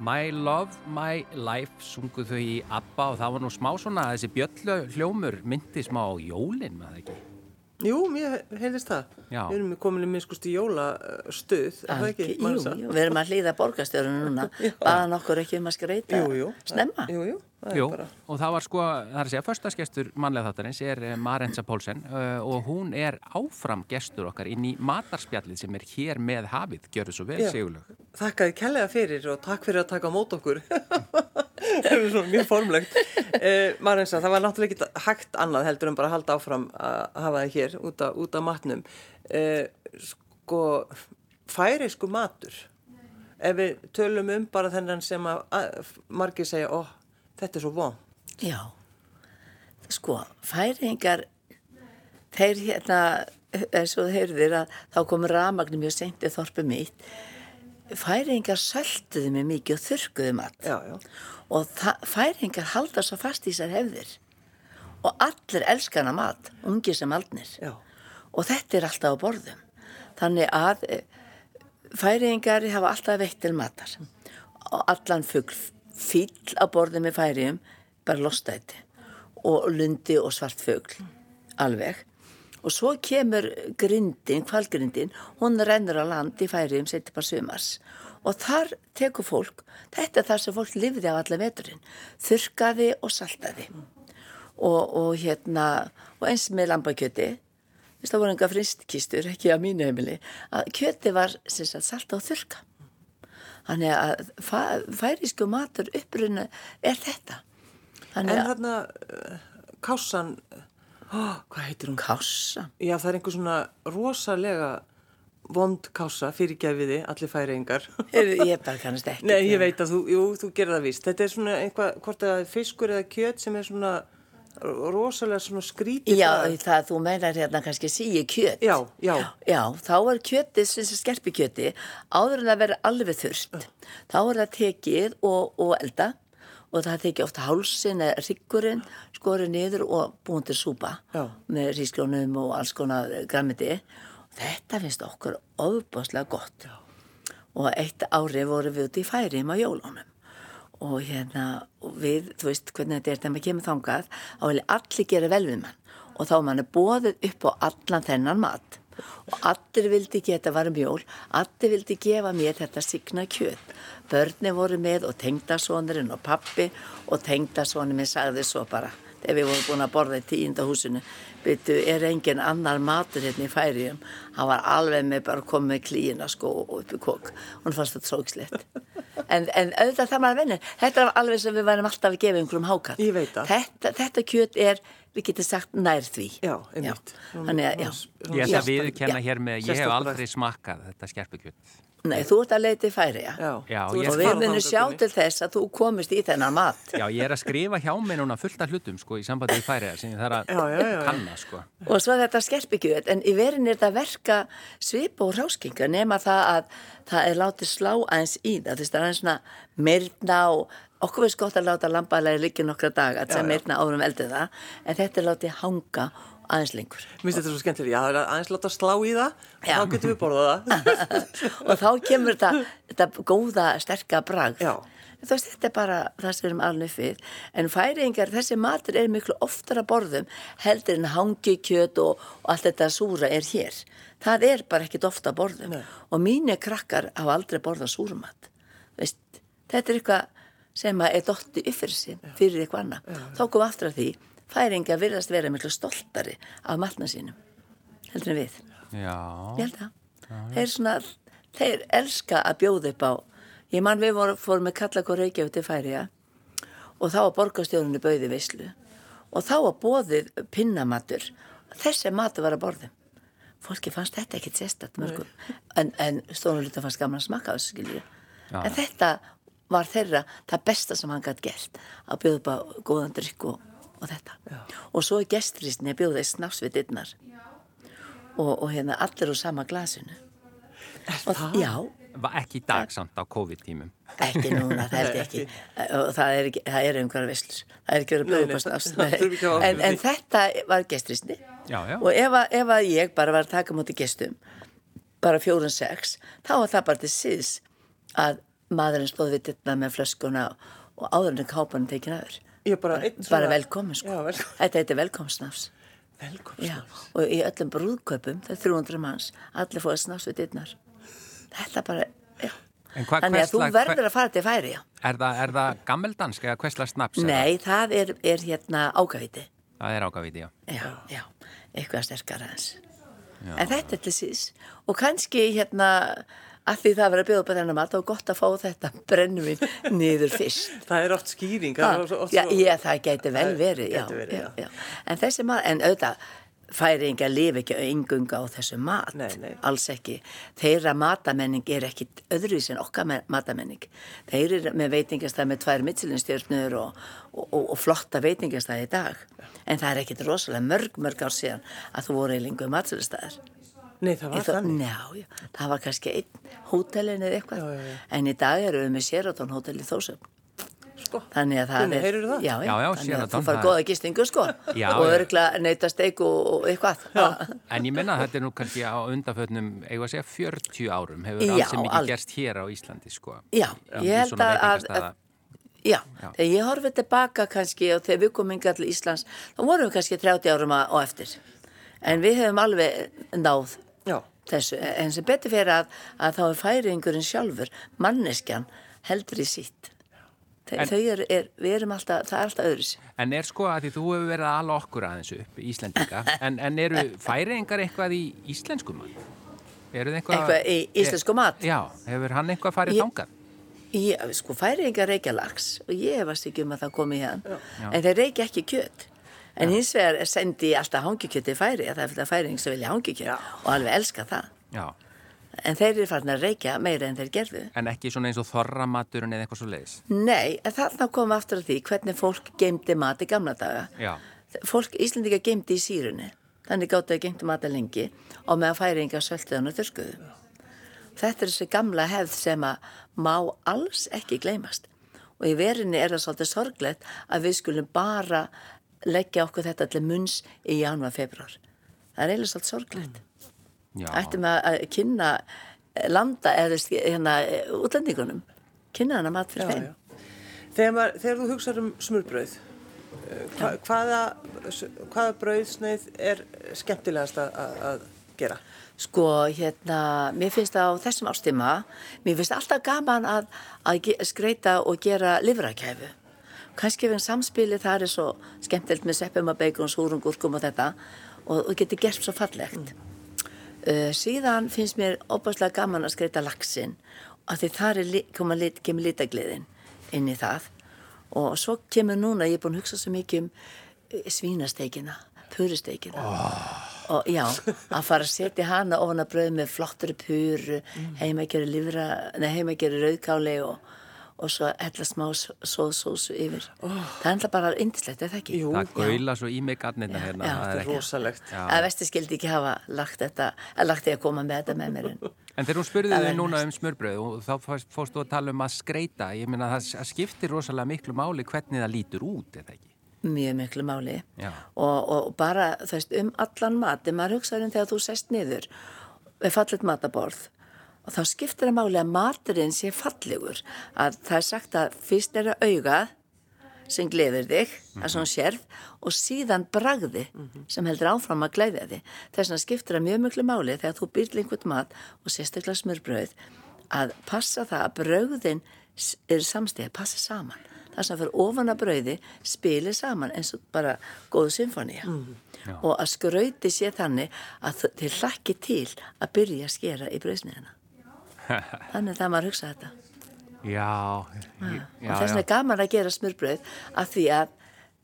My Love, My Life sungu þau í ABBA og það var nú smá svona að þessi bjöllu hljómur myndi smá jólinn, maður ekki? Jú, mér heilist það. Já. Við erum komin í minnskusti jólastuð, er það ekki? Jú, jú, við erum að hlýða borgarstjórunum núna, baðan okkur ekki um að skreita Jú, jú. snemma. Jú, jú, það Jú, bara... og það var sko, það er að segja, förstaskestur mannlega þáttarins er eh, Marensa Pólsen uh, og hún er áfram gestur okkar inn í matarspjallið sem er hér með hafið, gjör svo vel. Sigurlaug. Þakkaði kellega fyrir og takk fyrir að taka mót okkur. það er svona mjög formlegt. Uh, Marensa, það var náttúrulega ekki hægt annað heldur en bara að halda áfram að hafa það hér út, a, út af matnum. Uh, sko, færisku matur. Ef við tölum um bara þennan sem að, að margir segja, ó, þetta er svo von. Já, sko, færingar, þeir hérna, eins og þeirðir að þá komur ramagnum mjög seint í þorpu mitt, færingar sölduðu mig mikið og Já, já. og færingar halda svo fast í sér hefðir. Og allir elskana mat, ungi sem aldnir. Já. og þetta er alltaf á borðum. Þannig að eh, færingar hafa alltaf veitt til matar. Og allan fugl fýll á borðum með færium bara lostæti og lundi og svart fugl alveg. Og svo kemur grindin, kvalgrindin hún rennur á land í færium setjum bara sumars. Og þar tekur fólk, þetta er það sem fólk lifði á alla veturinn, þurkaði og saltaði. Og, og hérna, og eins með lambakjöti það voru enga fristkistur, ekki á mínu heimili, að kjöti var sagt, salta og þurka. Þannig að fæ, færísku matur uppruna er þetta. En Þannig að hérna, uh, kássan, oh, hvað heitir hún? kássa. Já, það er einhver svona rosalega vond kása fyrir gefiði, allir færingar. Ég bara kannast ekki. Nei, ég veit að þú, jú, þú gerir það víst. Þetta er svona einhvað, hvort er fiskur eða kjöt sem er svona rosalega svona skrítið. Já, bragð. það þú meinar hérna kannski síi kjöt. Já, já. Já, þá er kjötið, sem skerpi kjöti, áður en það verður alveg þurft. Þá er það tekið og, og elda og það tekið ofta hálsin eða ryggurinn, skorið niður og búin til súpa Já. með rísklónum og alls konar grammiti. Þetta finnst okkur ofbáslega gott. Og eitt ári voru við út í færim á jólunum og hérna við, þú veist hvernig þetta er þegar maður kemur þangað þá vilja allir gera vel við mann. Og þá mann er bóðið upp á allan þennan mat. Og allir vildi geta varum jól, allir vildi gefa mér þetta signa kjöt. Börni voru með og tengdasónurinn og pappi og tengdasónurinn sagði svo bara þegar við vorum búin að borða í tíunda húsinu byrju, er engin annar matur hérna í færium? Hann var alveg með bara komið með klíina sko og upp í kók hann fannst þetta trókslegt en, en auðvitað það maður vinnur þetta er alveg sem við værum alltaf að gefa einhverjum hákat Ég veit það. þetta, þetta kjöt er, við getum sagt nær því Já, einmitt. Þannig að, já. Ég ætla að Já. viðkenna Já. hér með, ég hef aldrei smakkað þetta skerpukjöt. Nei, þú ert að leita í færi, já. Já, ég- Og að við munum sjá til þess að þú komist í þennan mat. Já, ég er að skrifa hjá mig núna fullt af hlutum, sko, í sambandi við færiðar sem ég þarf að Já, já, já, já. kanna, sko. Og svo þetta skerpikjöt, en í verin er þetta verka svip og ráskinga nema það að það er látið slá aðeins í það. Þú veist, það er svona myrna og okkur veist gott að láta lambaðlega liggja nokkra daga að sem myrna árum eldið það, en þetta er látið hanga aðeins lengur. Mér finnst þetta svo skemmtilega, já, það er aðeins láta slá í það og Já. þá getum við borðað það. og þá kemur þetta, þetta góða, sterka bragð. Þetta er bara það sem við erum alveg fyrir. En færingar, þessi matur er miklu oftar að borðum heldur en hangikjöt og, og allt þetta súra er hér. Það er bara ekkit ofta að borðum. Nei. Og mínu krakkar hafa aldrei borðað súrumat. Veist, þetta er eitthvað sem að er dotti fyrir sig, fyrir eitthvað annað. Þá kom aftur að því, færingar virðast vera miklu stoltari af matna sínum. Heldur en við. Já, Ég held að. Þeir svona, þeir elska að bjóða upp á, ég man við vorum, fórum með kallak og reykjaðu til færiða og þá var borgarstjórninu bauði veislu og þá var bóðið pinnamatur, þessi matur var að borðum. Fólki fannst þetta ekkit sérstætt mörgum, en, en stónuluta fannst gaman að smaka þessu skiljið. Já. En þetta var þeirra það besta sem hann gætt gert, að bjóða upp á góðan drikk og, og þetta. Og svo er gestrisni að bjóða í snafs við dittnar og, og hérna allir úr sama glasinu. Og, já, var ekki í dag samt á COVID-tímum. ekki núna, það held ég ekki. Og það er, ekki, það er einhverja vislur. Það er ekki verið að nei, upp á snafs. það- það En, þetta var gestrisni. Já, já. Og ef, að, ef að ég bara var að taka múti gestum, bara fjórun sex, þá var það bara til síðs að maðurinn stóð við dittna með flöskuna og áður en kápanum tekin aður. Ég bara einn Bara svona- velkomin sko. Já, velkomin. Þetta heitir velkomsnafs. Velkomin. Já, og í öllum brúðköpum, það er 300 manns, allir fóða snafs við dittnar. Þetta bara, já. En hva, Þannig að þú verður að fara til færi, já. Er það, er það gammeldansk eða hversla snaps? er Nei, það er, er hérna ágæfiti. Það, er ágafíti, já. Já, já, eitthvað sterkara hans. En þetta er til síðs. Og kannski hérna, að því það verður að bjóða upp að þennan mat og gott að fá þetta brennvin niður fyrst. Það er oft skýring. Ha, það er oft já, já, það geti vel verið, já, verið, já. En þessi maður, en auðvitað, færinga lifi ekki engunga á þessu mat, Nei, nei. alls ekki. Þeirra matamenning er ekki öðruvísi en okkar ma- matamenning. Þeir eru með veitingastæð með tvær mittsilinstjörnur og, og, og, og flotta veitingastæð í dag. En það er ekkit rosalega mörg, mörg ár síðan að þú voru í lengu matsilistæðar. Nei, það var þannig. Já, já, það var kannski einn hótelin eða eitthvað. Já, já, já. En í dag eru við með Sheraton hótel í Þósöfn. Sko. Þannig að það Gunni, er... Já, Já, já, þannig að Sheraton, þú fara góða gistingu, sko. Já, og já. örgla neyta steik og, eitthvað. Já. En ég minna að þetta er nú kannski á undanfötnum, eigum að segja 40 árum, hefur Já, alls sem mikið al- gerst hér á Íslandi, sko. Já, ég held að, að, að Já, þegar ég horfið tilbaka kannski og þegar við komum inga til Íslands þá vorum við kannski 30 árum á eftir en við hefum alveg náð Já. Þessu, en sem betur fyrir að, að þá er færingurinn sjálfur manneskjan heldur í sitt Þe, En- þau eru, er, við erum alltaf, það er alltaf öðru sér En er sko að því þú hefur verið ala okkur aðeins upp, Íslendinga, en, en eru færiðingar eitthvað í íslensku mann? Eru þið eitthvað... Eitthvað í íslensku mat? Já, hefur hann eitthvað farið þangað? Sko, færingar reykja lags og ég hefast ekki um að það komi hérna en þeir reykja ekki kjöt en hins vegar sendi alltaf hangikjöt í færi það er fyrir að færing sem vilja hangikjöt og alveg elska það. Já, en þeir eru farin að reykja meira en þeir gerðu. En ekki svona eins og þorramaturinn eða eitthvað svo leiðis. Nei, en þarna komum við aftur að því hvernig fólk geymdi mat í gamla daga. Já, fólk, Íslendinga geymdi í sírunni þannig gáttu að geymdi mat lengi og með að færinga sölduðan og þurrkuðu. Þetta er þessi gamla hefð sem að má alls ekki gleymast. Og í verinni er það svolítið sorglegt að við skulum bara leggja okkur þetta til munns í janúar, februar. Það er eiginlega svolítið sorglegt. já. Ættum að að kynna landa eða hérna útlendingunum, kynna hana mat fyrir þeim. Þegar, maður, þegar þú hugsaður um smurbrauð, eh, hva, hvaða, hvaða brauðsneið er skemmtilegast að, að- gera? Sko, hérna, mér finnst það á þessum ástíma, mér finnst alltaf gaman að, að skreita og gera livrakæfu. Kannski við samspilið það er svo skemmtilegt með seppum og bacon, súrum, gúrkum og þetta. Og, og getur gert svo fallegt. Uh, síðan finnst mér óbáslega gaman að skreita laxin af því þar lit, kemur litagliðin inn í það. Og svo kemur núna, ég er búin að hugsa svo mikið um uh, svínasteikina, purusteikina og já, að fara að setja hana ofan að brauð með flottri puru, heima að gera livra, nei heima að gera rauðkáli og, og svo hella smá sóðsósu yfir. Það er alltaf bara indislegt, er það ekki? Jú, Það gaula svo í mig garnirna hérna. já, það er er ekki- rosalegt. Að vesti skildi ekki hafa lagt þetta, að lagt því að koma með þetta með mér en En þegar hún spurði Það þig er núna um smörbröð og þá fórst- þú að tala um að skreita, ég meina það það skiptir rosalega miklu máli hvernig það lítur út, eða ekki? mjög miklu máli Já. og, og bara þú veist um allan mat en maður hugsaður um þegar þú sest niður við fallit mataborð og þá skiptir það máli að maturinn sé fallegur. Að það er sagt að fyrst er að auga sem gleður þig, er svona sérð og síðan bragði sem heldur áfram að glæðja þig. Þess vegna skiptir það mjög miklu máli þegar þú býr lengut mat og sérstaklega smurbröð að passa það að brauðin eru samstíða, passa saman. Það sem fyrir ofan að brauði spilir saman eins og bara góðu symfónía og að skrauti sé þannig að þið hlakki til að byrja að skera í brauðsniðina þannig það maður hugsa þetta. Já, já, og þess vegna er gaman að gera smurbröð af því að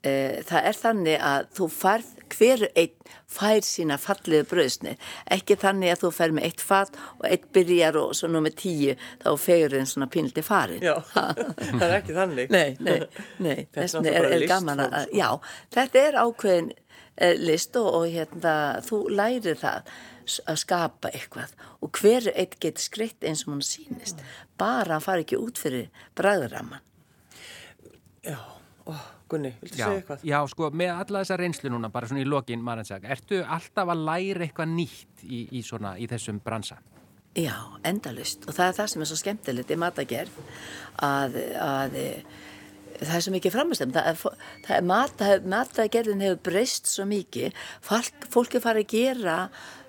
e, það er þannig að þú færð hverju einn fær sína falliðu bröðsnið ekki þannig að þú fær með eitt fatt og eitt byrjar og svo nummer tíu þá fegur þeim svona pínliti farin Já, það er ekki þannig. Nei, nei, nei, Þetta er er, er gaman að, sko. já, þetta er ákveðin eh, list og, og hérna, þú lærir það að skapa eitthvað og hver eitt getur skreitt eins og hún sýnist, bara hann fari ekki út fyrir bræðuraman. Já, ó, Gunni, viltu já, segja eitthvað? já, sko, með alla þessa reynslu núna, bara svona í lokin, Marensak, ertu alltaf að læra eitthvað nýtt í, í svona, í þessum bransa? Já, endalust og það er það sem er svo skemmtilegt í matagerð að, að það er svo mikið mat, matagerðin hefur breyst svo mikið. Fólk, fólk er farið að gera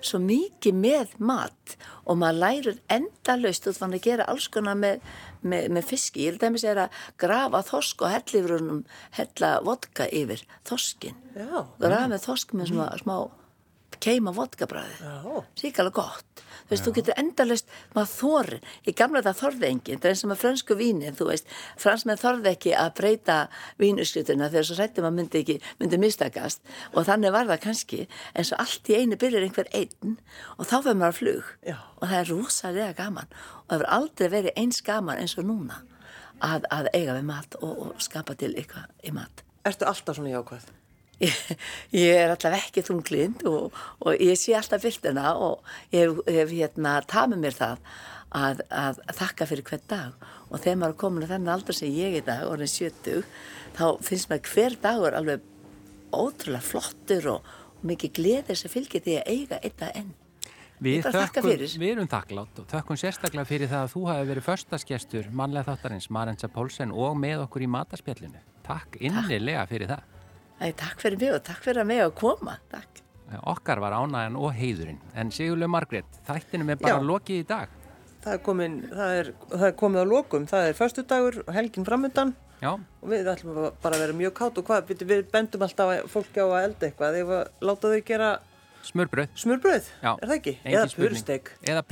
svo mikið með mat og maður lærir endalust og þannig að gera alls konar með, með, með fiski, ég held að það er að grafa þosk og húnum hella vodka yfir þoskin Já. grafa með þosk með smá, smá keima vodkabræði síkala gott. Þú veist, Já. þú getur endalust maður þorin, í gamla það þorði enginn. Það er eins og með fransku vínin, þú veist. Fransmenn þorði ekki að breyta vínuskutuna þegar svo sættum að myndi ekki myndi mistakast. Og þannig var það kannski. En svo allt í einu byrjar einhver einn og þá fyrir maður flug. Já. og það er rosalega gaman. Og það verður aldrei verið eins gaman eins og núna að, að eiga við mat og, og skapa til eitthvað í mat. Ertu alltaf svona jákvæð? Ég, ég er alltaf ekki þunglind og, og ég sé alltaf byrtuna og ég hef, hef hérna tafið mér það að, að þakka fyrir hvern dag og þegar maður er komin að þennan aldrei sem ég er dag, orðin 70 þá finnst maður hver dagur alveg ótrúlega flottur og, og mikið gleðir sem fylgir því að eiga einna enn Við, þökkum, við erum þakklátt og þökkum sérstaklega fyrir það að þú hafi verið förstaskestur mannlega þáttarins Marensa Pólsen og með okkur í mataspjallinu. Takk innilega fyrir það. Æ, takk fyrir mig og takk fyrir að mig að koma. Takk. Okkar var ánægjan og heiðurinn. En Sigurlega Margrét, þættinum er bara Já. lokið í dag. Það er, komin, það, er, það er komið á lokum. Það er förstu dagur og helgin framöndan. Já. Og við ætlum bara að vera mjög kátt og hvað, við, við bendum alltaf fólki á að elda eitthvað. Þegar við láta þau gera... Smörbröð. Smörbröð, Já. er það ekki? Eða purusteg. Eða.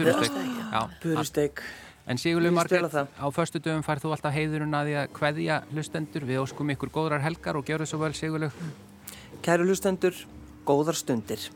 Purusteg. En Sigurlega Margrét, á förstu dögum fær þú alltaf heiðurinn að því að hveðja hlustendur. Við óskum ykkur góðrar helgar og gjör þessu vel Sigurlega. Kæru hlustendur, góðar stundir.